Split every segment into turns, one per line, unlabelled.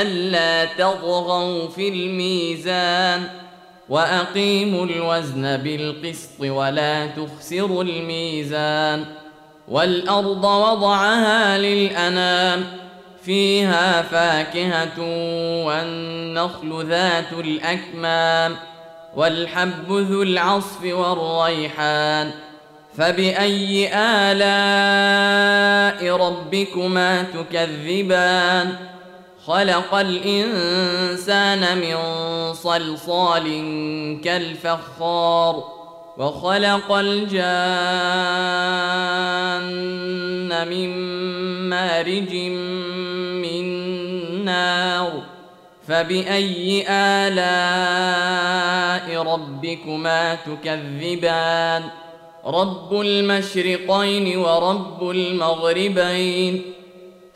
ألا تطغوا في الميزان وأقيموا الوزن بالقسط ولا تخسروا الميزان والأرض وضعها للأنام فيها فاكهة والنخل ذات الأكمام والحب ذو العصف والريحان فبأي آلاء ربكما تكذبان ؟ خلق الإنسان من صلصال كالفخار وخلق الجان من مارج من نار فبأي آلاء ربكما تكذبان؟ رب المشرقين ورب المغربين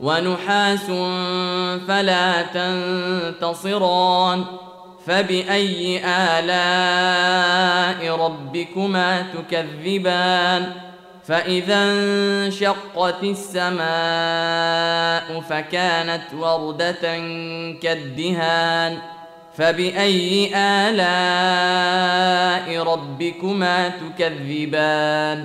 ونحاس فلا تنتصران. فبأي آلاء ربكما تكذبان؟ فإذا انشقت السماء فكانت وردة كالدهان. فبأي آلاء ربكما تكذبان؟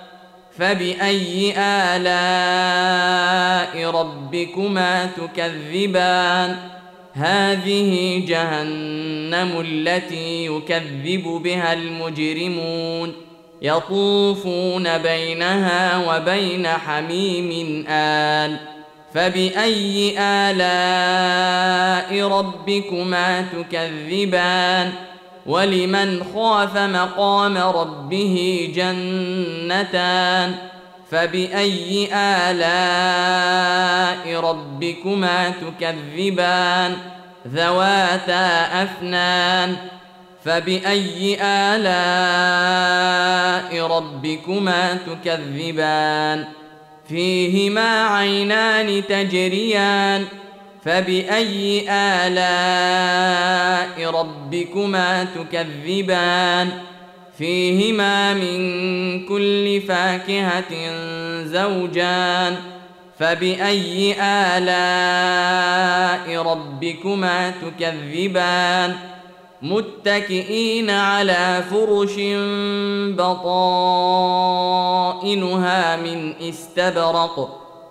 فباي الاء ربكما تكذبان هذه جهنم التي يكذب بها المجرمون يطوفون بينها وبين حميم آل فبأي آلاء ربكما تكذبان ولمن خاف مقام ربه جنتان فبأي آلاء ربكما تكذبان ذواتا أفنان فبأي آلاء ربكما تكذبان فيهما عينان تجريان فباي الاء ربكما تكذبان فيهما من كل فاكهه زوجان فباي الاء ربكما تكذبان متكئين على فرش بطائنها من استبرق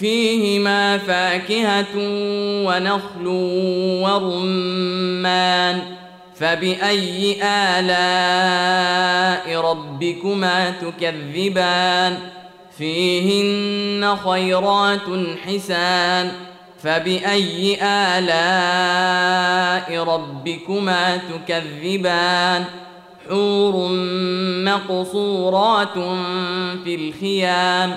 فيهما فاكهة ونخل ورمان فبأي آلاء ربكما تكذبان؟ فيهن خيرات حسان فبأي آلاء ربكما تكذبان؟ حور مقصورات في الخيام